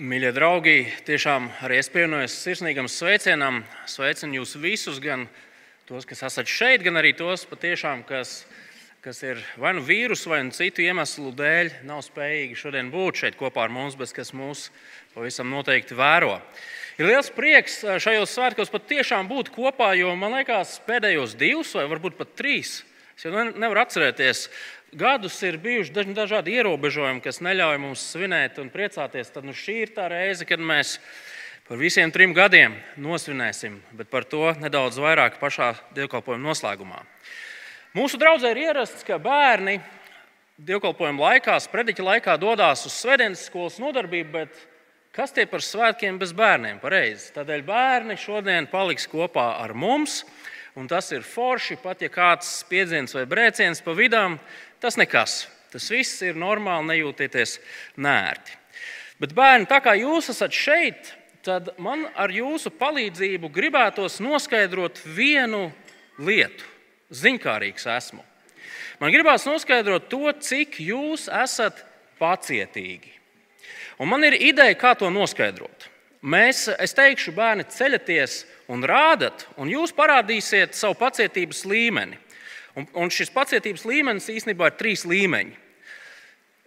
Mīļie draugi, tiešām arī es pievienojos sirsnīgam sveicienam. Sveicinu jūs visus, gan tos, kas esat šeit, gan arī tos, patiešām, kas, kas ir vai nu vīrusu, vai nu citu iemeslu dēļ, nav spējīgi šodien būt šeit kopā ar mums, bet kas mūs pavisam noteikti vēro. Ir liels prieks eh, šajos svētkos patiešām būt kopā, jo man liekas, pēdējos divus vai varbūt pat trīs. Es jau nevaru atcerēties, gadus ir bijuši dažādi ierobežojumi, kas neļauj mums svinēt un priecāties, tad nu, šī ir tā reize, kad mēs par visiem trim gadiem nosvinēsim, bet par to nedaudz vairāk pašā dievkalpojuma noslēgumā. Mūsu draudzē ir ierasts, ka bērni dievkalpojuma laikā, sprediķa laikā dodas uz svētdienas skolas nodarbību, bet kas tie par svētkiem bez bērniem? Pareizi. Tādēļ bērni šodien paliks kopā ar mums. Un tas ir forši, pat ja kāds spiedziens vai brēciens pa vidām, Tas nekas. Tas viss ir normāli, nejūtieties nērti. Bet, bērni, tā kā jūs esat šeit, tad man ar jūsu palīdzību gribētos noskaidrot vienu lietu. Ziņkārīgs esmu. Man gribās noskaidrot to, cik jūs esat pacietīgi. Un man ir ideja, kā to noskaidrot. Mēs, es teikšu, bērni, ceļaties un rādat, un jūs parādīsiet savu pacietības līmeni. Un, un šis pacietības līmenis īstenībā ir trīs līmeņi.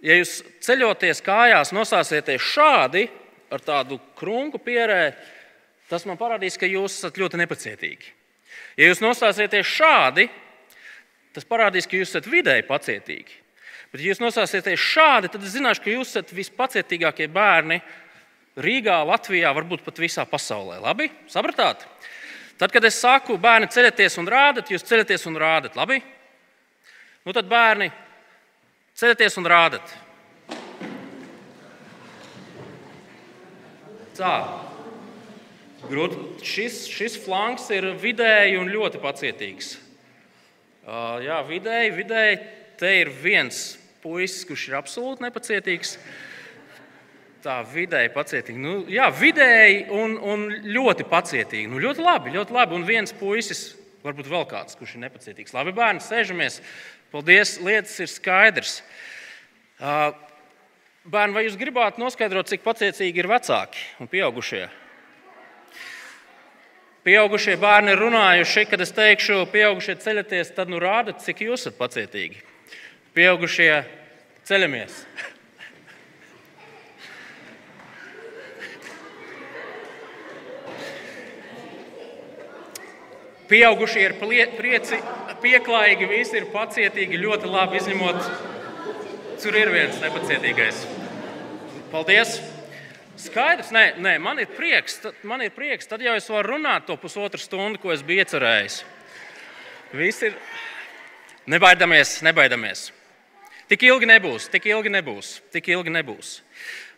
Ja jūs ceļoties kājās, nostāsieties šādi, ar tādu krunku pierē, tas man parādīs, ka jūs esat ļoti nepacietīgi. Ja jūs nostāsieties šādi, tas parādīs, ka jūs esat vidēji pacietīgi. Bet, ja jūs nostāsieties šādi, tad es zināšu, ka jūs esat vispacietīgākie bērni Rīgā, Latvijā, varbūt pat visā pasaulē. Labi? Sapratāt? Tad, kad es saku, bērni ceļieties un rādat, jūs ceļaties un rādat. Labi? Nu, tad bērni ceļieties un rādat. Tā. Grūti. Šis, šis flanks ir vidēji un ļoti pacietīgs. Uh, jā, vidēji, vidēji te ir viens puisis, kurš ir absolūti nepacietīgs. Uh, tā vidēji pacietīgi. Nu, jā, vidēji un, un ļoti pacietīgi. Nu, ļoti labi, ļoti labi. Un viens puisis, varbūt vēl kāds, kurš ir nepacietīgs. Labi, bērni, sēžamies. Paldies, lietas ir skaidrs. Bērni, vai jūs gribētu noskaidrot, cik pacietīgi ir vecāki un pieaugušie? Pieaugušie bērni ir runājuši, kad es teikšu, pieaugušie ceļaties, tad nu rādat, cik jūs esat pacietīgi. Pieaugušie ceļamies. Pieaugušie ir prieci, pieklājīgi, visi ir pacietīgi, ļoti labi izņemot, tur ir viens nepacietīgais. Paldies! Skaidrs, nē, nē man, ir prieks, tad, man ir prieks, tad jau es varu runāt to pusotru stundu, ko es biju iecerējis. Viss ir. Nebaidamies, nebaidamies. Tik ilgi nebūs, tik ilgi nebūs, tik ilgi nebūs.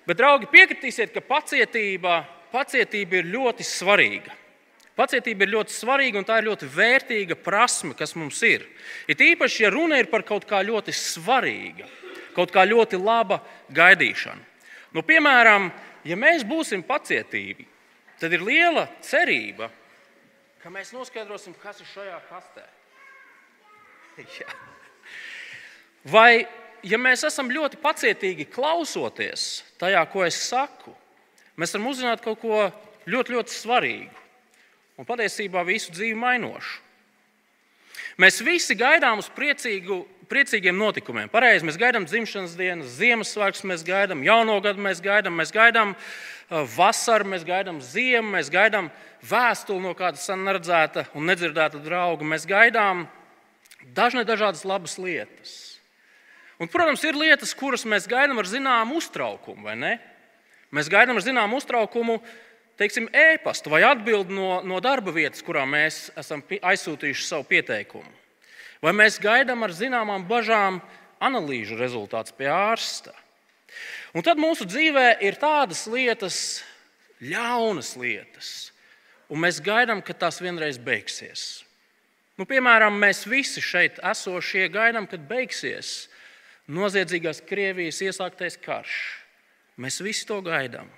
Bet, draugi, piekritīsiet, ka pacietība, pacietība ir ļoti svarīga. Pacietība ir ļoti svarīga un tā ir ļoti vērtīga prasme, kas mums ir. It īpaši, ja runa ir par kaut kā ļoti svarīga, kaut kā ļoti laba gaidīšana. Nu, piemēram, ja mēs būsim pacietīgi, tad ir liela cerība, ka mēs noskaidrosim, kas ir šajā kastē. Ja. Vai ja mēs esam ļoti pacietīgi klausoties tajā, ko es saku, mēs varam uzzināt kaut ko ļoti, ļoti svarīgu un patiesībā visu dzīvi mainošu. Mēs visi gaidām uz priecīgu, priecīgiem notikumiem. Pareizi, mēs gaidām dzimšanas dienas, Ziemassvētkus, mēs gaidām jauno gadu, mēs gaidām, mēs gaidām uh, vasaru, mēs gaidām ziemu, mēs gaidām vēstuli no kāda sen neredzēta un nedzirdēta drauga. Mēs gaidām dažne dažādas labas lietas. Un, protams, ir lietas, kuras mēs gaidām ar zināmu uztraukumu, vai ne? Mēs gaidām ar zināmu uztraukumu teiksim, ēpastu vai atbildi no, no darba vietas, kurā mēs esam aizsūtījuši savu pieteikumu. Vai mēs gaidām ar zināmām bažām analīžu rezultātus pie ārsta. Un tad mūsu dzīvē ir tādas lietas, ļaunas lietas, un mēs gaidām, ka tās vienreiz beigsies. Nu, piemēram, mēs visi šeit esošie gaidām, kad beigsies noziedzīgās Krievijas iesāktais karš. Mēs visi to gaidām.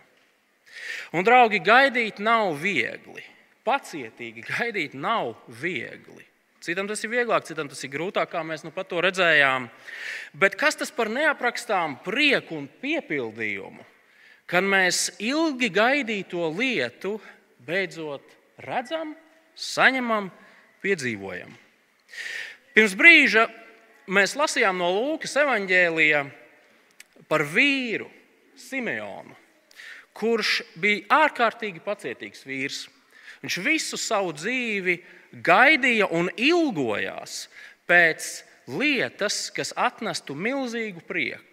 Un, draugi, gaidīt nav viegli. Pacietīgi gaidīt nav viegli. Citam tas ir vieglāk, citam tas ir grūtāk, kā mēs nu pat to redzējām. Bet kas tas par neaprakstām prieku un piepildījumu, kad mēs ilgi gaidīto lietu beidzot redzam, saņemam, piedzīvojam. Pirms brīža mēs lasījām no Lūkas evanģēlija par vīru, Simeonu, kurš bija ārkārtīgi pacietīgs vīrs. Viņš visu savu dzīvi gaidīja un ilgojās pēc lietas, kas atnestu milzīgu prieku.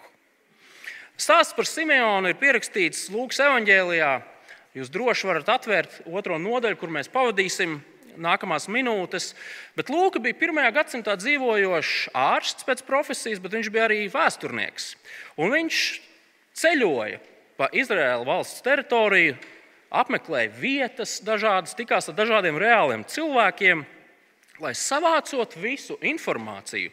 Stāsts par Simeonu ir pierakstīts Lūkas evanģēlijā. Jūs droši varat atvērt otro nodaļu, kur mēs pavadīsim nākamās minūtes. Bet Lūks bija pirmajā gadsimtā dzīvojošs ārsts pēc profesijas, bet viņš bija arī vēsturnieks. Un viņš ceļoja pa Izraēlas valsts teritoriju, apmeklēja vietas, dažādas, tikās ar dažādiem reāliem cilvēkiem, lai savācot visu informāciju,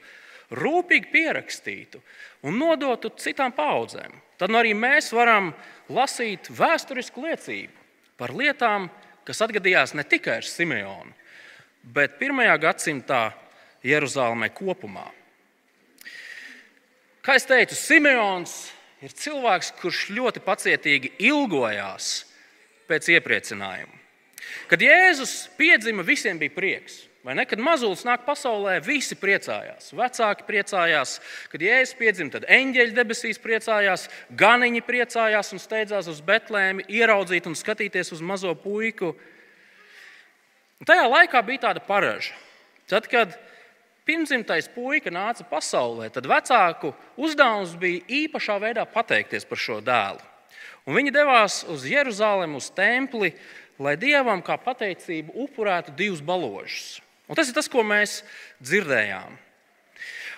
rūpīgi pierakstītu un nodotu citām paudzēm. Tad nu arī mēs varam lasīt vēsturisku liecību par lietām, kas atgadījās ne tikai ar Simeonu, bet pirmajā gadsimtā Jeruzalemē kopumā. Kā jau teicu, Simeons ir cilvēks, kurš ļoti pacietīgi ilgojās pēc iepriecinājuma. Kad Jēzus piedzima, visiem bija prieks. Vai ne? Kad mazulis nāk pasaulē, visi priecājās. Vecāki priecājās, kad jēzus piedzima, tad eņģeļi debesīs priecājās, ganiņi priecājās un steidzās uz Betlēmi, ieraudzīt un skatīties uz mazo puiku. Un tajā laikā bija tāda paraža. Tad, kad pirmzimtais puika nāca pasaulē, tad vecāku uzdevums bija īpašā veidā pateikties par šo dēlu. Un viņi devās uz Jeruzalemi, uz templi, lai dievam kā pateicību upurētu divus baložus. Un tas ir tas, ko mēs dzirdējām.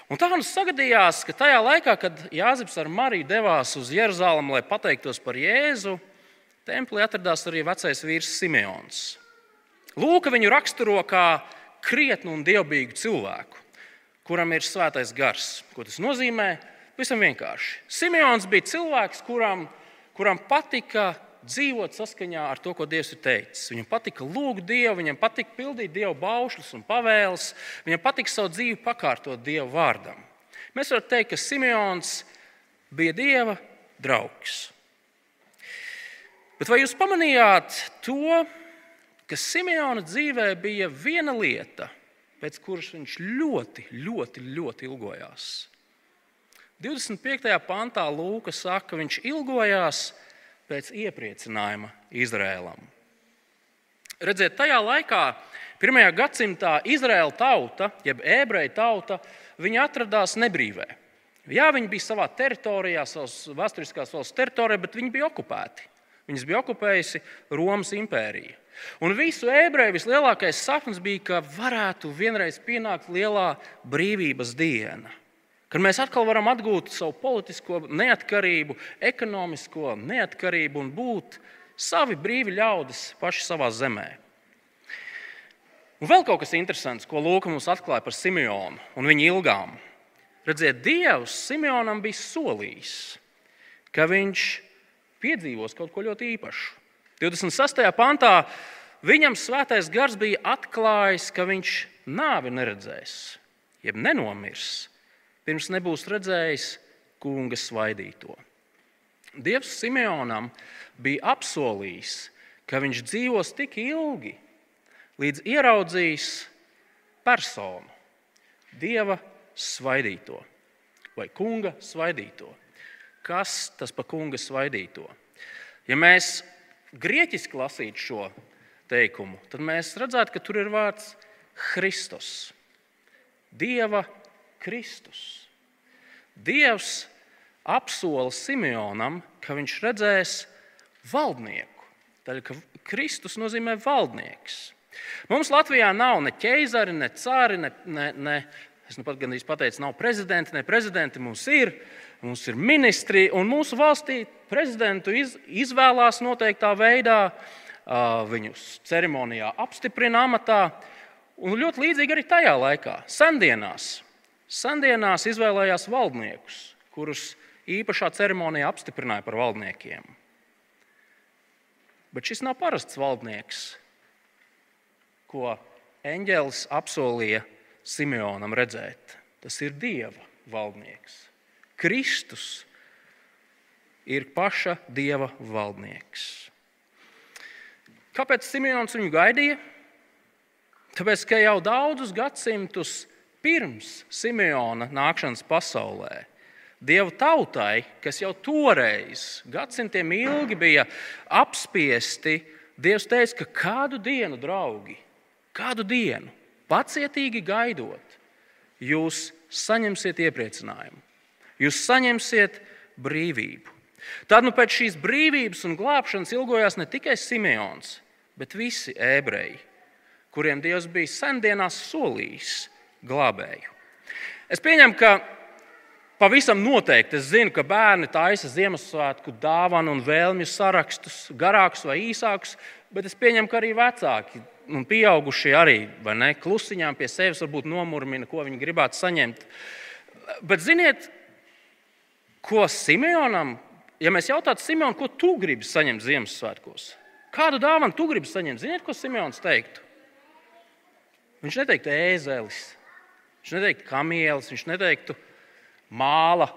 Un tā mums sagadījās, ka tajā laikā, kad Jāzeps ar Mariju devās uz Jeruzalemi, lai pateiktos par Jēzu, templī atradās arī vecais vīrs Simeons. Lūka viņu raksturo kā krietnu un dievbijīgu cilvēku, kuram ir svētais gars. Ko tas nozīmē? Visam vienkārši. Simeons bija cilvēks, kuram, kuram patika dzīvot saskaņā ar to, ko Dievs ir teicis. Viņam patika lūgt Dievu, viņam patika pildīt Dieva baušļus un pavēles, viņam patika savu dzīvi pakārtot Dieva vārdam. Mēs varam teikt, ka Simeons bija Dieva draugs. Bet vai jūs pamanījāt to, ka Simeona dzīvē bija viena lieta, pēc kuras viņš ļoti, ļoti, ļoti ilgojās? 25. pantā Lūka saka, ka viņš ilgojās pēc iepriecinājuma Izrēlam. Redziet, tajā laikā, pirmajā gadsimtā, Izraēla tauta, jeb ebreju tauta, atradās nebrīvē. Jā, viņi bija savā teritorijā, savas vēsturiskās valsts teritorijā, bet viņi bija okupēti. Viņus bija okupējusi Romas impērija. Un visu ebreju vislielākais sapnis bija, ka varētu vienreiz pienākt lielā brīvības diena. Kad mēs atkal varam atgūt savu politisko neatkarību, ekonomisko neatkarību un būt savi brīvi ļaudis paši savā zemē. Un vēl kaut kas interesants, ko Lūks mums atklāja par Simeonu un viņa ilgām. Redziet, Dievs Simeonam bija solījis, ka viņš piedzīvos kaut ko ļoti īpašu. 26. pantā viņam svētais gars bija atklājis, ka viņš nāvi neredzēs, jeb nenomirs pirms nebūs redzējis kunga svaidīto. Dievs Simeonam bija apsolījis, ka viņš dzīvos tik ilgi, līdz ieraudzīs personu, Dieva svaidīto vai kunga svaidīto. Kas tas pa kunga svaidīto? Ja mēs grieķiski lasītu šo teikumu, tad mēs redzētu, ka tur ir vārds Kristus. Dieva Kristus. Dievs apsola Simeonam, ka viņš redzēs valdnieku. Tad, Kristus nozīmē valdnieks. Mums Latvijā nav ne ķēzari, ne cāri, ne, ne, ne es nu pat gandrīz pateicu, nav prezidenti, ne prezidenti mums ir. Mums ir ministri, un mūsu valstī prezidentu iz, izvēlās noteiktā veidā, viņus ceremonijā apstiprina amatā. Un ļoti līdzīgi arī tajā laikā, sendienās, Sandienās izvēlējās valdniekus, kurus īpašā ceremonijā apstiprināja par valdniekiem. Bet šis nav parasts valdnieks, ko eņģēlis apsolīja Simeonam redzēt. Tas ir Dieva valdnieks. Kristus ir paša dieva valdnieks. Kāpēc Simons viņu gaidīja? Tāpēc, ka jau daudzus gadsimtus pirms Simona nākšanas pasaulē, Dieva tautai, kas jau toreiz, gadsimtiem ilgi bija apspiesti, Dievs teica, ka kādu dienu, draugi, kādu dienu, pacietīgi gaidot, jūs saņemsiet iepriecinājumu, jūs saņemsiet brīvību. Tad nu pēc šīs brīvības un glābšanas ilgojās ne tikai Simeons, bet visi ebreji, kuriem Dievs bija sendienās solījis glābēju. Es pieņemu, ka pavisam noteikti es zinu, ka bērni taisa Ziemassvētku dāvanu un vēlmju sarakstus, garākus vai īsākus, bet es pieņemu, ka arī vecāki un pieaugušie arī ne, klusiņām pie sevis varbūt nomurmina, ko viņi gribētu saņemt. Bet ziniet, ko Simeonam, ja mēs jautātu Simeonam, ko tu gribi saņemt Ziemassvētkos? Kādu dāvanu tu gribi saņemt? Ziniet, ko Simons teiktu? Viņš neteiktu ēzelis, viņš neteiktu kamielis, viņš neteiktu māla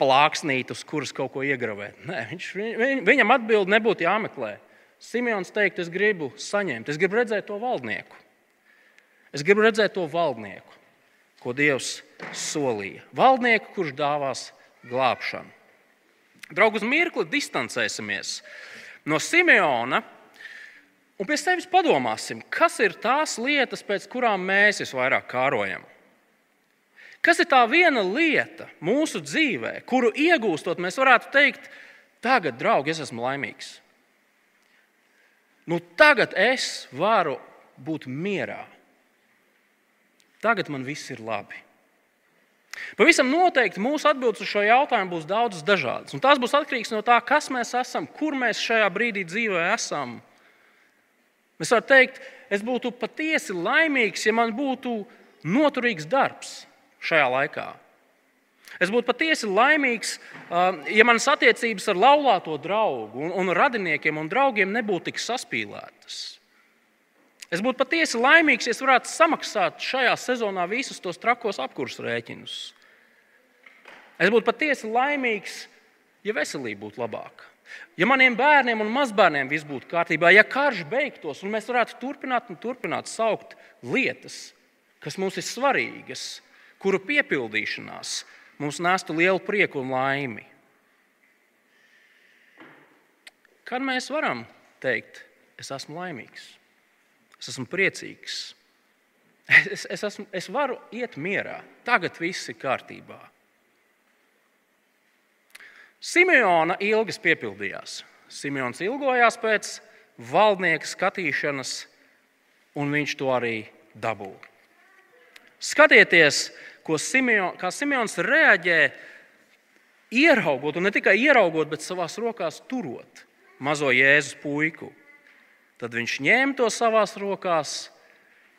plāksnīti, uz kuras kaut ko iegravēt. Nē, viņš, viņ, viņam atbildi nebūtu jāmeklē. Simons teikt, es gribu saņemt, es gribu redzēt to valdnieku. Es gribu redzēt to valdnieku, ko Dievs solīja. Valdnieku, kurš dāvās glābšanu. Draugi, uz mirkli distancēsimies no Simeona. Un pie sevis padomāsim, kas ir tās lietas, pēc kurām mēs visvairāk kārojam. Kas ir tā viena lieta mūsu dzīvē, kuru iegūstot, mēs varētu teikt, tagad, draugi, es esmu laimīgs. Nu, tagad es varu būt mierā. Tagad man viss ir labi. Pavisam noteikti mūsu atbildes uz šo jautājumu būs daudzas dažādas. Un tās būs atkarīgas no tā, kas mēs esam, kur mēs šajā brīdī dzīvē esam. Mēs varam teikt, es būtu patiesi laimīgs, ja man būtu noturīgs darbs šajā laikā. Es būtu patiesi laimīgs, um, ja manas attiecības ar laulāto draugu un, un radiniekiem un draugiem nebūtu tik saspīlētas. Es būtu patiesi laimīgs, ja es varētu samaksāt šajā sezonā visus tos trakos apkursu rēķinus. Es būtu patiesi laimīgs, ja veselība būtu labāka. Ja maniem bērniem un mazbērniem viss būtu kārtībā, ja karš beigtos un mēs varētu turpināt un turpināt saukt lietas, kas mums ir svarīgas, kuru piepildīšanās mums nestu lielu prieku un laimi. Kad mēs varam teikt, es esmu laimīgs? Es esmu priecīgs. Es, es, esmu, es varu iet mierā. Tagad viss ir kārtībā. Simeona ilgas piepildījās. Simeons ilgojās pēc valdnieka skatīšanas, un viņš to arī dabūja. Skatieties, Simeon, kā Simeons reaģē, ieraugot, un ne tikai ieraugot, bet savās rokās turot mazo Jēzus puiku. Tad viņš ņēma to savās rokās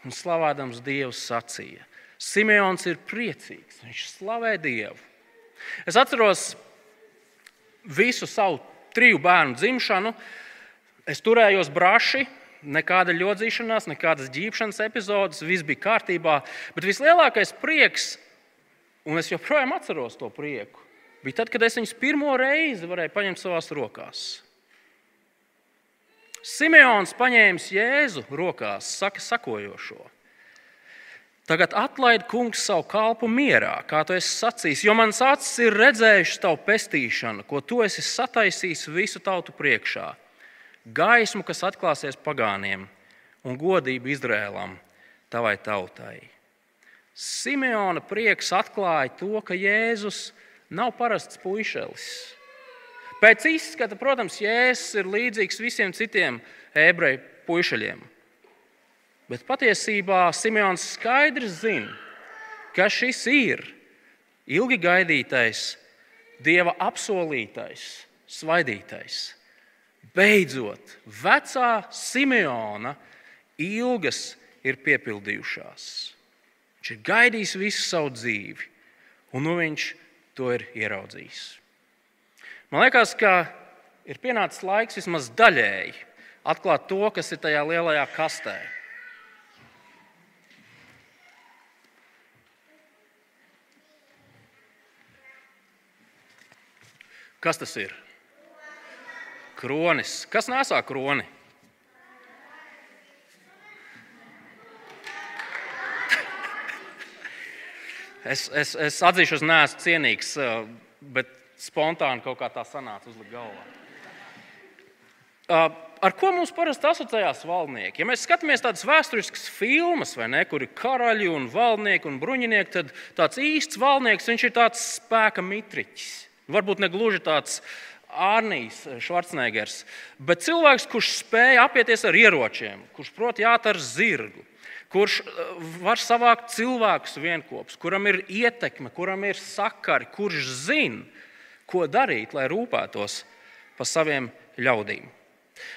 un slavādams Dievu sacīja. Simeons ir priecīgs, viņš slavē Dievu. Es atceros visu savu triju bērnu dzimšanu. Es turējos braši, nekāda ļodzīšanās, nekādas ģīpšanas epizodes, viss bija kārtībā. Bet vislielākais prieks, un es joprojām atceros to prieku, bija tad, kad es viņus pirmo reizi varēju paņemt savās rokās. Simeons paņēma Jēzu rokās, saka sakojošo. Tagad atlaid kungs savu kalpu mierā, kā tu esi sacījis, jo mans acis ir redzējušas tavu pestīšanu, ko tu esi sataisījis visu tautu priekšā. Gaismu, kas atklāsies pagāniem, un godību Izrēlam, tavai tautai. Simeona prieks atklāja to, ka Jēzus nav parasts puišelis Pēc izskata, protams, Jēzus ir līdzīgs visiem citiem ebreju puikaļiem. Bet patiesībā Simons skaidri zina, ka šis ir ilgi gaidītais, Dieva apsolītais, svaidītais. Beidzot, vecā Simeona ilgas ir piepildījušās. Viņš ir gaidījis visu savu dzīvi, un nu viņš to ir ieraudzījis. Man liekas, ka ir pienācis laiks vismaz daļēji atklāt to, kas ir tajā lielajā kastē. Kas tas ir? Kronis. Kas nesā kroni? Es, es, es atzīšos, neesmu cienīgs, eh, bet spontāni kaut kā tā sanāca uzlikt galvā. Eh, ar ko mums parasti asociējās valdnieki? Ja mēs skatāmies tādas vēsturiskas filmas, ne, kur ir karaļi un valdnieki un bruņinieki, tad tāds īsts valdnieks ir tāds spēka mitriķis. Varbūt ne gluži tāds Arnijas Švarcnegers, bet cilvēks, kurš spēja apieties ar ieročiem, kurš prot jāt ar zirgu, kurš eh, var savākt cilvēkus vienopus, kuram ir ietekme, kuram ir sakari, kurš zina, ko darīt, lai rūpētos par saviem ļaudīm.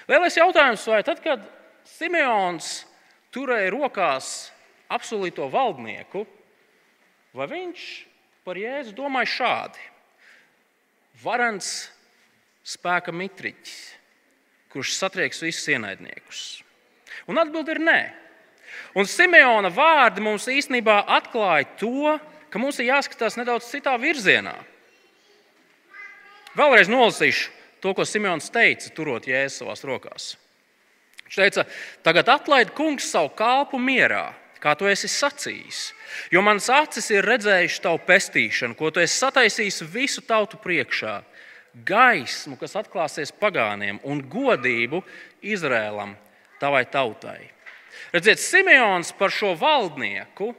Lielais jautājums, vai tad, kad Simeons turēja rokās apsolīto valdnieku, vai viņš par Jēzu domāja šādi? Varants spēka mitriķis, kurš satrieks visus ienaidniekus. Un atbildi ir nē. Un Simeona vārdi mums īstenībā atklāja to, ka mums ir jāskatās nedaudz citā virzienā. Vēlreiz nolasīšu to, ko Simeons teica, turot jēzu savās rokās. Viņš teica, tagad atlaid kungs savu kalpu mierā, kā tu esi sacījis. Jo manas acis ir redzējušas tavu pestīšanu, ko tu esi sataisījis visu tautu priekšā, gaismu, kas atklāsies pagāniem, un godību Izrēlam, tavai tautai. Redziet, Simeons par šo valdnieku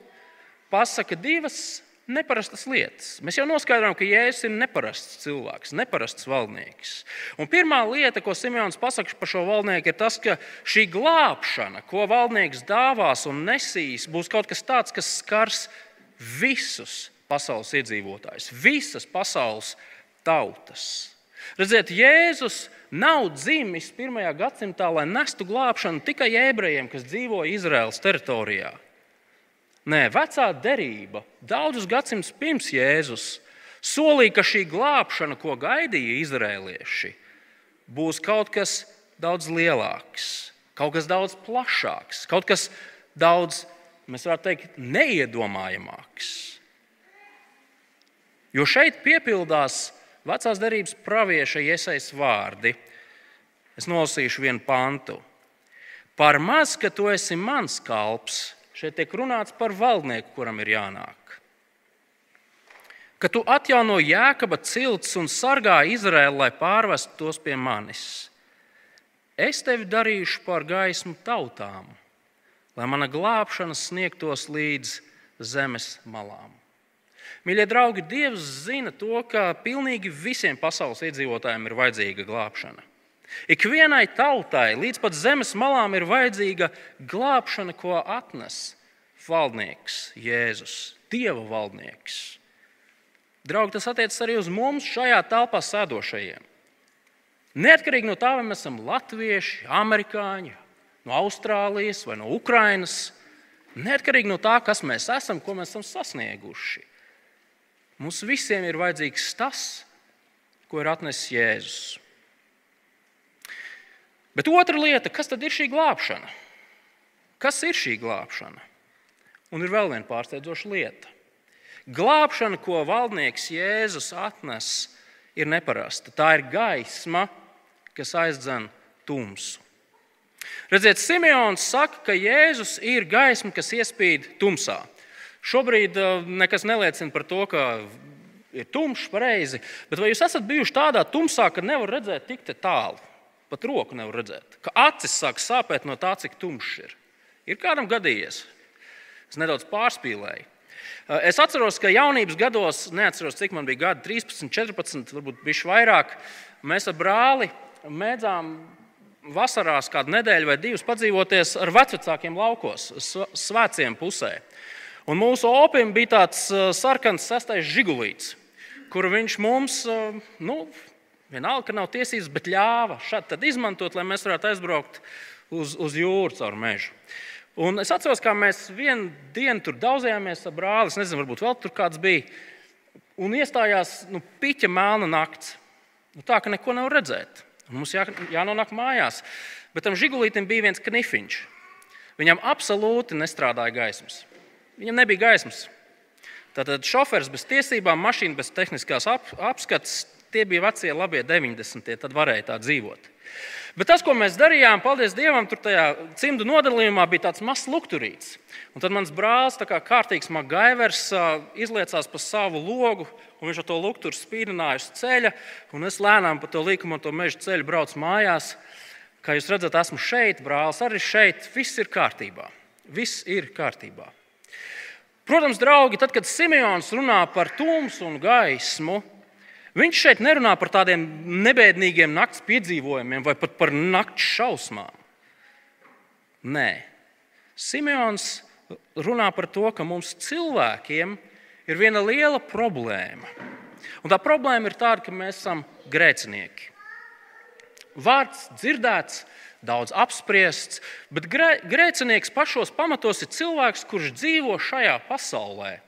pasaka divas neparastas lietas. Mēs jau noskaidrojām, ka Jēzus ir neparasts cilvēks, neparasts valdnieks. Un pirmā lieta, ko Simons pasakā par šo valdnieku, ir tas, ka šī glābšana, ko valdnieks dāvās un nesīs, būs kaut kas tāds, kas skars visus pasaules iedzīvotājus, visas pasaules tautas. Redziet, Jēzus nav dzimis pirmajā gadsimtā, lai nestu glābšanu tikai ebrejiem, kas dzīvo Izraēlas teritorijā. Nē, vecā derība daudzus gadsimtus pirms Jēzus solīja, ka šī glābšana, ko gaidīja izrēlieši, būs kaut kas daudz lielāks, kaut kas daudz plašāks, kaut kas daudz, mēs varētu teikt, neiedomājamāks. Jo šeit piepildās vecās derības pravieša iesaistīts vārdi. Es nolasīšu vienu pantu. Par maz, ka tu esi mans kalps, šeit tiek runāts par valdnieku, kuram ir jānāk. Ka tu atjauno jēkaba cilts un sargā Izraēlu, lai pārvestu tos pie manis. Es tevi darīšu par gaismu tautām, lai mana glābšana sniegtos līdz zemes malām. Mīļie draugi, Dievs zina to, ka pilnīgi visiem pasaules iedzīvotājiem ir vajadzīga glābšana. Ikvienai tautai līdz pat zemes malām ir vajadzīga glābšana, ko atnes valdnieks Jēzus, Dieva valdnieks. Draugi, tas attiecas arī uz mums šajā telpā sēdošajiem. Neatkarīgi no tā, vai mēs esam latvieši, amerikāņi, no Austrālijas vai no Ukrainas, neatkarīgi no tā, kas mēs esam, ko mēs esam sasnieguši. Mums visiem ir vajadzīgs tas, ko ir atnesis Jēzus. Bet otra lieta, kas tad ir šī glābšana? Kas ir šī glābšana? Un ir vēl viena pārsteidzoša lieta. Glābšana, ko valdnieks Jēzus atnes, ir neparasta. Tā ir gaisma, kas aizdzen tumsu. Redziet, Simeons saka, ka Jēzus ir gaisma, kas iespīd tumsā. Šobrīd uh, nekas neliecina par to, ka ir tumšs, pareizi. Bet vai jūs esat bijuši tādā tumsā, ka nevar redzēt tik tālu? Pat roku nevar redzēt. Ka acis sāk sāpēt no tā, cik tumšs ir. Ir kādam gadījies. Es nedaudz pārspīlēju. Uh, es atceros, ka jaunības gados, neatceros, cik man bija gadi, 13, 14, varbūt bišķi vairāk, mēs ar brāli mēdzām vasarās kādu nedēļu vai divas padzīvoties ar vecākiem laukos, svētkiem pusē. Un mūsu opim bija tāds uh, sarkans sastais žigulīts, kuru viņš mums, uh, nu, vienalga, ka nav tiesības, bet ļāva šādi izmantot, lai mēs varētu aizbraukt uz, uz jūru caur mežu. Un es atceros, kā mēs vienu dienu tur daudzējāmies ar brāli. Es nezinu, varbūt vēl tur kāds bija. Un iestājās nu, piķa melna nakts. Nu, tā ka neko nevar redzēt. Un mums jā, jānonāk mājās. Bet tam žigulītam bija viens knifiņš. Viņam absolūti nestrādāja gaismas. Viņam nebija gaismas. Tātad šofers bez tiesībām, mašīna bez tehniskās ap, apskates, tie bija vecie labie 90. Tad varēja tā dzīvot. Bet tas, ko mēs darījām, paldies Dievam, tur tajā cimdu nodalījumā bija tāds mazs lukturīts. Un tad mans brālis, kā kārtīgs magaivers, izliecās pa savu logu, un viņš ar to lukturu spīdināja uz ceļa. Un es lēnām pa to līkumu, to meža ceļu braucu mājās. Kā jūs redzat, esmu šeit, brālis arī šeit. Viss ir kārtībā. Viss ir kārtībā. Protams, draugi, tad, kad Simons runā par tumsu un gaismu, Viņš šeit nerunā par tādiem nebēdīgiem nakts piedzīvojumiem vai pat par nakts šausmām. Nē, Simons runā par to, ka mums cilvēkiem ir viena liela problēma. Un tā problēma ir tāda, ka mēs esam grēcinieki. Vārds dzirdēts, daudz apspriests, bet grēcinieks pašos pamatos ir cilvēks, kurš dzīvo šajā pasaulē,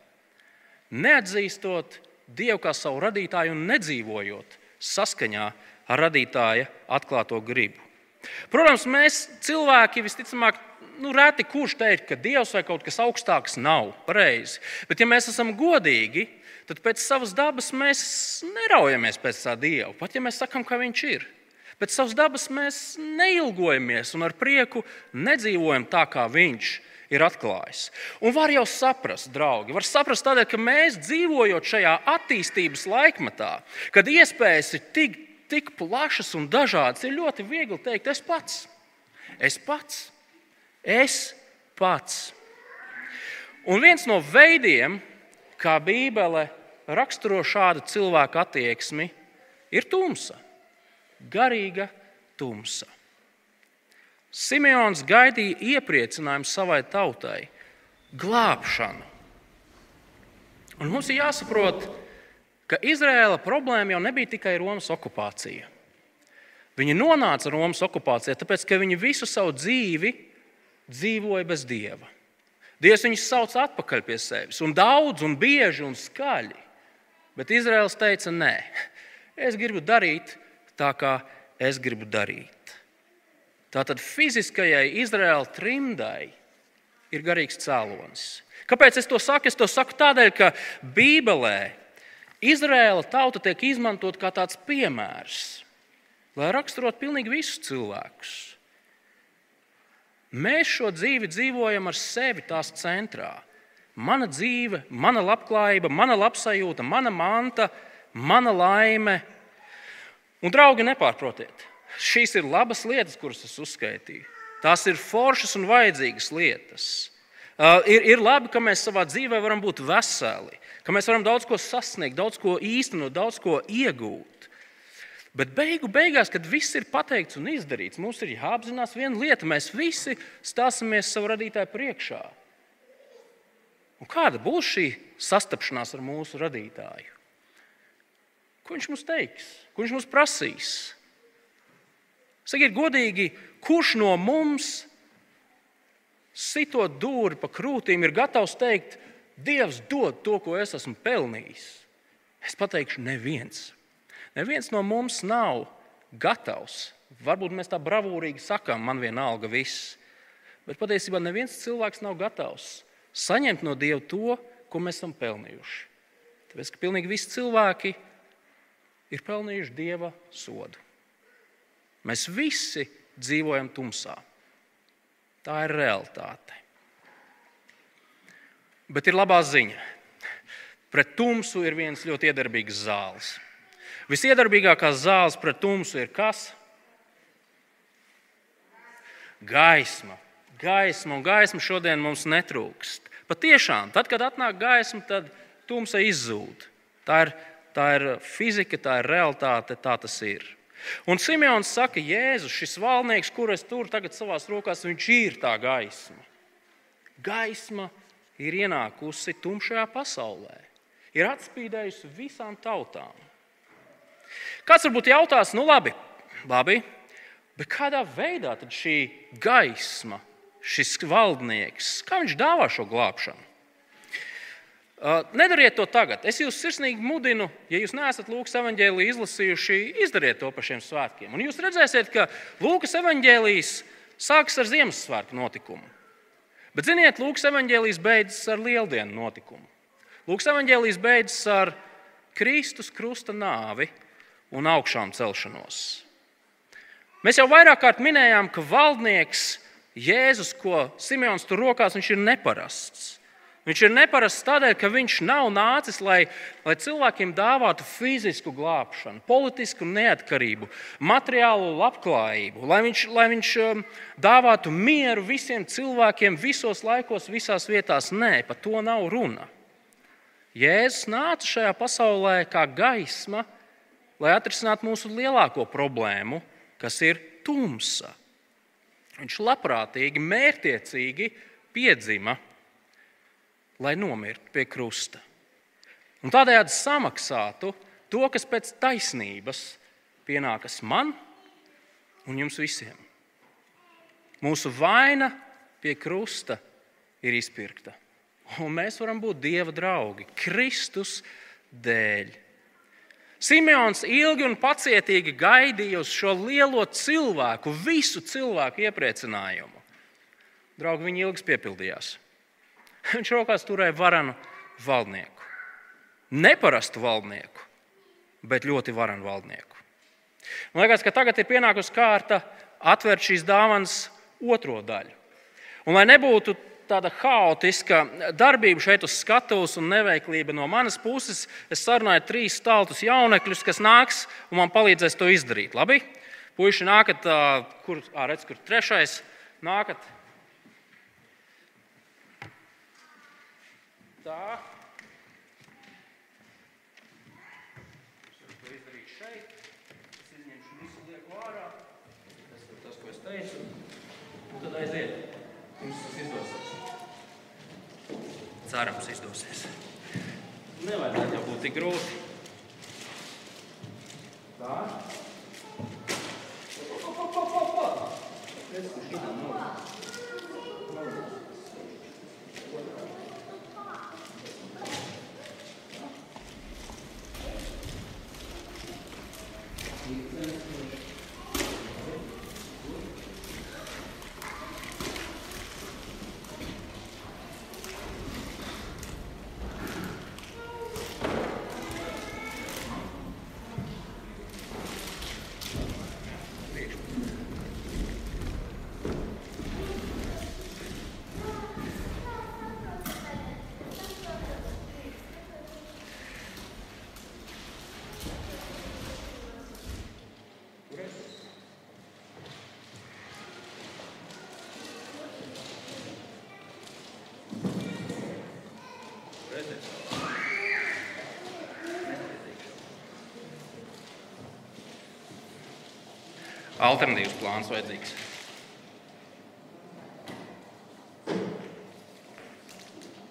neatzīstot Dievu kā savu radītāju un nedzīvojot saskaņā ar radītāja atklāto gribu. Protams, mēs cilvēki visticamāk, nu, reti kurš teikt, ka Dievs vai kaut kas augstāks nav pareizi. Bet, ja mēs esam godīgi, tad pēc savas dabas mēs neraujamies pēc tā Dieva. Pat ja mēs sakām, ka Viņš ir. Pēc savas dabas mēs neilgojamies un ar prieku nedzīvojam tā, kā Viņš ir ir atklājis. Un var jau saprast, draugi, var saprast tādēļ, ka mēs dzīvojot šajā attīstības laikmetā, kad iespējas ir tik, tik plašas un dažādas, ir ļoti viegli teikt, es pats, es pats, es pats. Un viens no veidiem, kā Bībele raksturo šādu cilvēku attieksmi, ir tumsa, garīga tumsa. Simeons gaidīja iepriecinājumu savai tautai, glābšanu. Un mums ir jāsaprot, ka Izraēla problēma jau nebija tikai Romas okupācija. Viņi nonāca Romas okupācijā, tāpēc ka viņi visu savu dzīvi dzīvoja bez dieva. Dievs viņus sauc atpakaļ pie sevis, un daudz, un bieži un skaļi. Bet Izraels teica, nē, es gribu darīt tā, kā es gribu darīt. Tātad fiziskajai Izraēla trimdai ir garīgs cēlonis. Kāpēc es to saku? Es to saku tādēļ, ka Bībelē Izraēla tauta tiek izmantot kā tāds piemērs, lai raksturotu pilnīgi visus cilvēkus. Mēs šo dzīvi dzīvojam ar sevi tās centrā. Mana dzīve, mana labklājība, mana labsajūta, mana manta, mana laime. Un, draugi, nepārprotiet, Šīs ir labas lietas, kuras es uzskaitīju. Tās ir foršas un vajadzīgas lietas. Uh, ir, ir labi, ka mēs savā dzīvē varam būt veseli, ka mēs varam daudz ko sasniegt, daudz ko īstenot, daudz ko iegūt. Bet beigu beigās, kad viss ir pateikts un izdarīts, mums ir jāapzinās viena lieta. Mēs visi stāsimies savu radītāju priekšā. Un kāda būs šī sastapšanās ar mūsu radītāju? Ko viņš mums teiks? Ko viņš mums prasīs? Sakiet, godīgi, kurš no mums, sitot dūri pa krūtīm, ir gatavs teikt, Dievs dod to, ko es esmu pelnījis? Es pateikšu, neviens. Neviens no mums nav gatavs. Varbūt mēs tā bravūrīgi sakām, man vienalga viss. Bet patiesībā neviens cilvēks nav gatavs saņemt no Dieva to, ko mēs esam pelnījuši. Tāpēc, ka pilnīgi visi cilvēki ir pelnījuši Dieva sodu. Mēs visi dzīvojam tumsā. Tā ir realitāte. Bet ir labā ziņa. Pret tumsu ir viens ļoti iedarbīgs zāles. Visiedarbīgākās zāles pret tumsu ir kas? Gaisma. Gaisma un gaisma šodien mums netrūkst. Patiešām, tad, kad atnāk gaisma, tad tumsa izzūd. Tā ir, tā ir fizika, tā ir realitāte, tā tas ir. Un Simons saka, Jēzus, šis valnieks, kur es turu tagad savās rokās, viņš ir tā gaisma. Gaisma ir ienākusi tumšajā pasaulē, ir atspīdējusi visām tautām. Kāds varbūt jautās, nu labi, labi bet kādā veidā tad šī gaisma, šis valdnieks, kā viņš dāvā šo glābšanu? Nedariet to tagad. Es jūs sirsnīgi mudinu, ja jūs neesat Lūkas evanģēlīju izlasījuši, izdariet to par šiem svētkiem. Un jūs redzēsiet, ka Lūkas evanģēlījis sākas ar Ziemassvētku notikumu. Bet, ziniet, Lūkas evanģēlījis beidzas ar Lieldienu notikumu. Lūkas evanģēlījis beidzas ar Kristus krusta nāvi un augšām celšanos. Mēs jau vairāk kārt minējām, ka valdnieks Jēzus, ko Simons tur rokās, viņš ir neparasts. Viņš ir neparasts tādēļ, ka viņš nav nācis, lai, lai cilvēkiem dāvātu fizisku glābšanu, politisku neatkarību, materiālu labklājību, lai viņš, lai viņš um, dāvātu mieru visiem cilvēkiem visos laikos, visās vietās. Nē, par to nav runa. Jēzus nāca šajā pasaulē kā gaisma, lai atrisinātu mūsu lielāko problēmu, kas ir tumsa. Viņš labprātīgi, mērķiecīgi piedzima lai nomirtu pie krusta. Un tādējādi samaksātu to, kas pēc taisnības pienākas man un jums visiem. Mūsu vaina pie krusta ir izpirkta. Un mēs varam būt Dieva draugi Kristus dēļ. Simeons ilgi un pacietīgi gaidīja uz šo lielo cilvēku, visu cilvēku iepriecinājumu. Draugi, viņi ilgi piepildījās. Viņš rokās turēja varanu valdnieku. Neparastu valdnieku, bet ļoti varanu valdnieku. Man liekas, ka tagad ir pienākusi kārta atvērt šīs dāvanas otro daļu. Un, lai nebūtu tāda haotiska darbība šeit uz skatuves un neveiklība no manas puses, es sarunāju trīs staltus jaunekļus, kas nāks un man palīdzēs to izdarīt. Labi? Puisši nākat, kur, ā, redz, kur trešais nākat tā. Es to izdarīšu šeit. Es izņemšu visu lieku ārā. Tas ir tas, ko es teicu. Un tad aiziet. Jums tas izdosies. Cerams, izdosies. Nevajadzētu jau būt tik grūti. Tā. Pa, pa, pa, pa, pa. Es tur šitam noliku. Alternatīvs plāns vajadzīgs.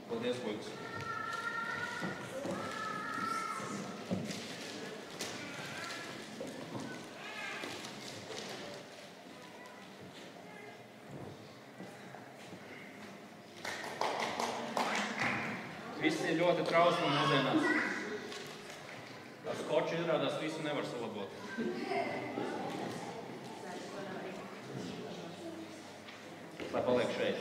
Paldies, Lūdzu! Viss ir ļoti trausli mūsdienās. Tas koči izrādās visu nevar salabot. Lai paliek šeit.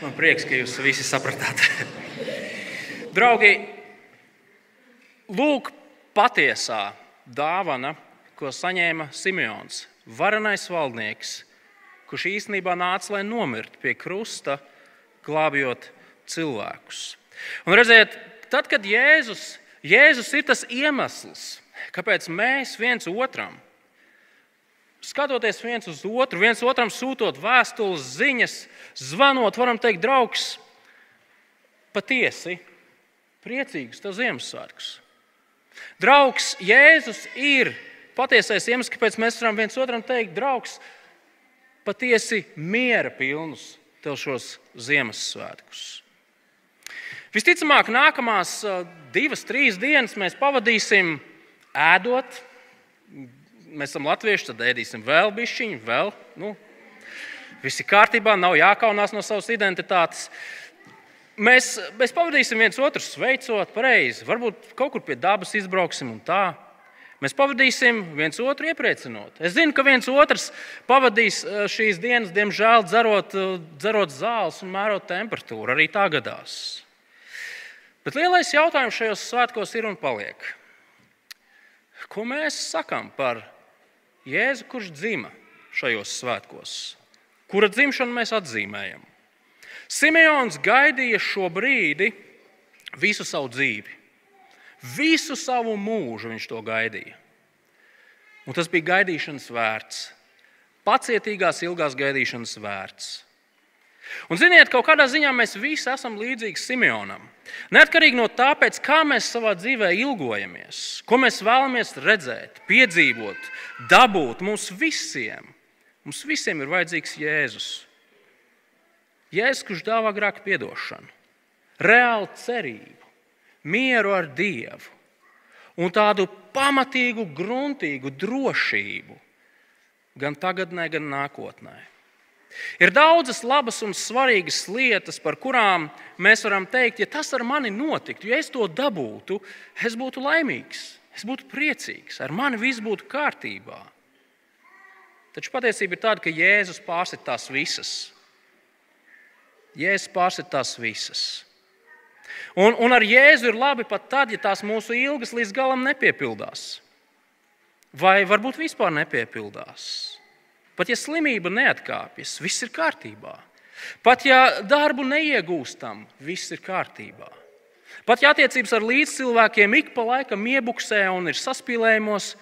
Man prieks, ka jūs visi sapratāt. Draugi, lūk, patiesā dāvana, ko saņēma Simons, varenais valdnieks, kurš īstenībā nāca, lai nomirtu pie krusta, glābjot cilvēkus. Un redziet, tad, kad Jēzus, Jēzus ir tas iemesls, kāpēc mēs viens otram skatoties viens uz otru, viens otram sūtot vēstules, ziņas, zvanot, varam teikt, draugs, patiesi priecīgs tev Ziemassvētkus. Draugs, Jēzus ir patiesais iemesls, kāpēc mēs varam viens otram teikt, draugs, patiesi miera pilnus tev šos Ziemassvētkus. Visticamāk, nākamās divas, trīs dienas mēs pavadīsim ēdot, mēs esam latvieši, tad ēdīsim vēl bišķiņu, vēl. Nu, viss ir kārtībā, nav jākaunās no savas identitātes. Mēs, mēs pavadīsim viens otru sveicot, pareizi. Varbūt kaut kur pie dabas izbrauksim un tā. Mēs pavadīsim viens otru iepriecinot. Es zinu, ka viens otrs pavadīs eh, šīs dienas, diemžēl, dzerot, eh, dzerot zāles un mērot temperatūru. Arī tā gadās. Bet lielais jautājums šajos svētkos ir un paliek. Ko mēs sakām par Jēzu, kurš dzima šajos svētkos? Kura dzimšanu mēs atzīmējam? Simeons gaidīja šo brīdi visu savu dzīvi. Visu savu mūžu viņš to gaidīja. Un tas bija gaidīšanas vērts, pacietīgās, ilgās gaidīšanas vērts. Un, ziniet, kaut kādā ziņā mēs visi esam līdzīgi Simeonam. Neatkarīgi no tā, kā mēs savā dzīvē ilgojamies, ko mēs vēlamies redzēt, piedzīvot, dabūt, mums visiem, mums visiem ir vajadzīgs Jēzus. Jēzus, kurš dāvā grēku piedošanu, reālu cerību, mieru ar Dievu un tādu pamatīgu, gruntīgu drošību gan tagadnē, gan nākotnē. Ir daudzas labas un svarīgas lietas, par kurām mēs varam teikt, ja tas ar mani notiktu, ja es to dabūtu, es būtu laimīgs, es būtu priecīgs, ar mani viss būtu kārtībā. Taču patiesība ir tāda, ka Jēzus pārsit tās visas. Jēzus pārsit tās visas. Un, un ar Jēzu ir labi pat tad, ja tās mūsu ilgas līdz galam nepiepildās. Vai varbūt vispār nepiepildās. Pat ja slimība neatkāpjas, viss ir kārtībā. Pat ja darbu neiegūstam, viss ir kārtībā. Pat ja attiecības ar līdzcilvēkiem ik pa laikam iebuksē un ir saspīlējumos,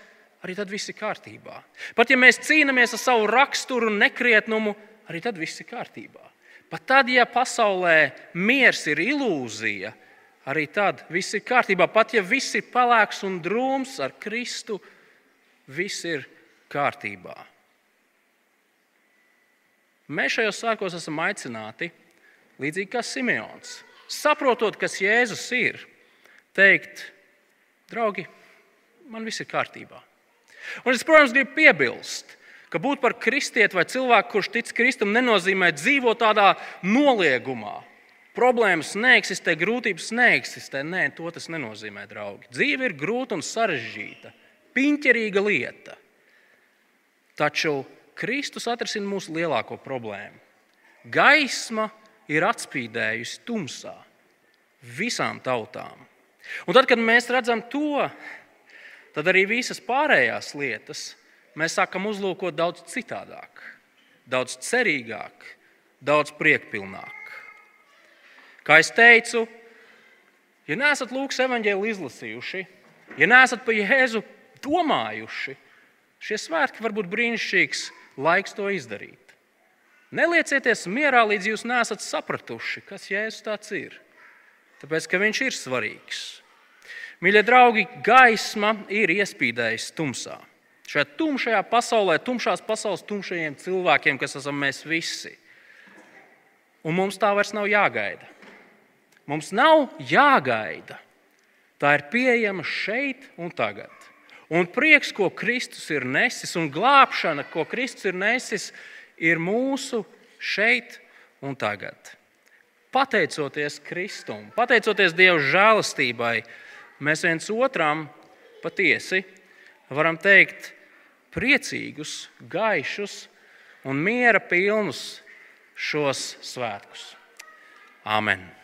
arī tad viss ir kārtībā. Pat ja mēs cīnāmies ar savu raksturu un nekrietnumu, arī tad viss ir kārtībā. Pat tad, ja pasaulē miers ir ilūzija, arī tad viss ir kārtībā. Pat ja viss ir pelēks un drūms ar Kristu, viss ir kārtībā. Mēs šajos svētkos esam aicināti, līdzīgi kā Simeons, saprotot, kas Jēzus ir, teikt, draugi, man viss ir kārtībā. Un es, protams, gribu piebilst, ka būt par kristieti vai cilvēku, kurš tic Kristum, nenozīmē dzīvot tādā noliegumā. Problēmas neeksistē, grūtības neeksistē. Nē, to tas nenozīmē, draugi. Dzīve ir grūta un sarežģīta, piņķerīga lieta. Taču Kristus atrisina mūsu lielāko problēmu. Gaisma ir atspīdējusi tumsā visām tautām. Un tad, kad mēs redzam to, tad arī visas pārējās lietas mēs sākam uzlūkot daudz citādāk, daudz cerīgāk, daudz priekpilnāk. Kā jau teicu, ja neesat Lūkas evanģēlu izlasījuši, ja neesat par Jēzu domājuši, šie svētki var būt brīnišķīgs laiks to izdarīt. Neliecieties mierā, līdz jūs nesat sapratuši, kas Jēzus tāds ir. Tāpēc, ka viņš ir svarīgs. Mīļie draugi, gaisma ir iespīdējusi tumsā. Šajā tumšajā pasaulē, tumšās pasaules tumšajiem cilvēkiem, kas esam mēs visi. Un mums tā vairs nav jāgaida. Mums nav jāgaida. Tā ir pieejama šeit un tagad. Un prieks, ko Kristus ir nesis, un glābšana, ko Kristus ir nesis, ir mūsu šeit un tagad. Pateicoties Kristum, pateicoties Dieva žēlastībai, mēs viens otram patiesi varam teikt priecīgus, gaišus un miera pilnus šos svētkus. Amen!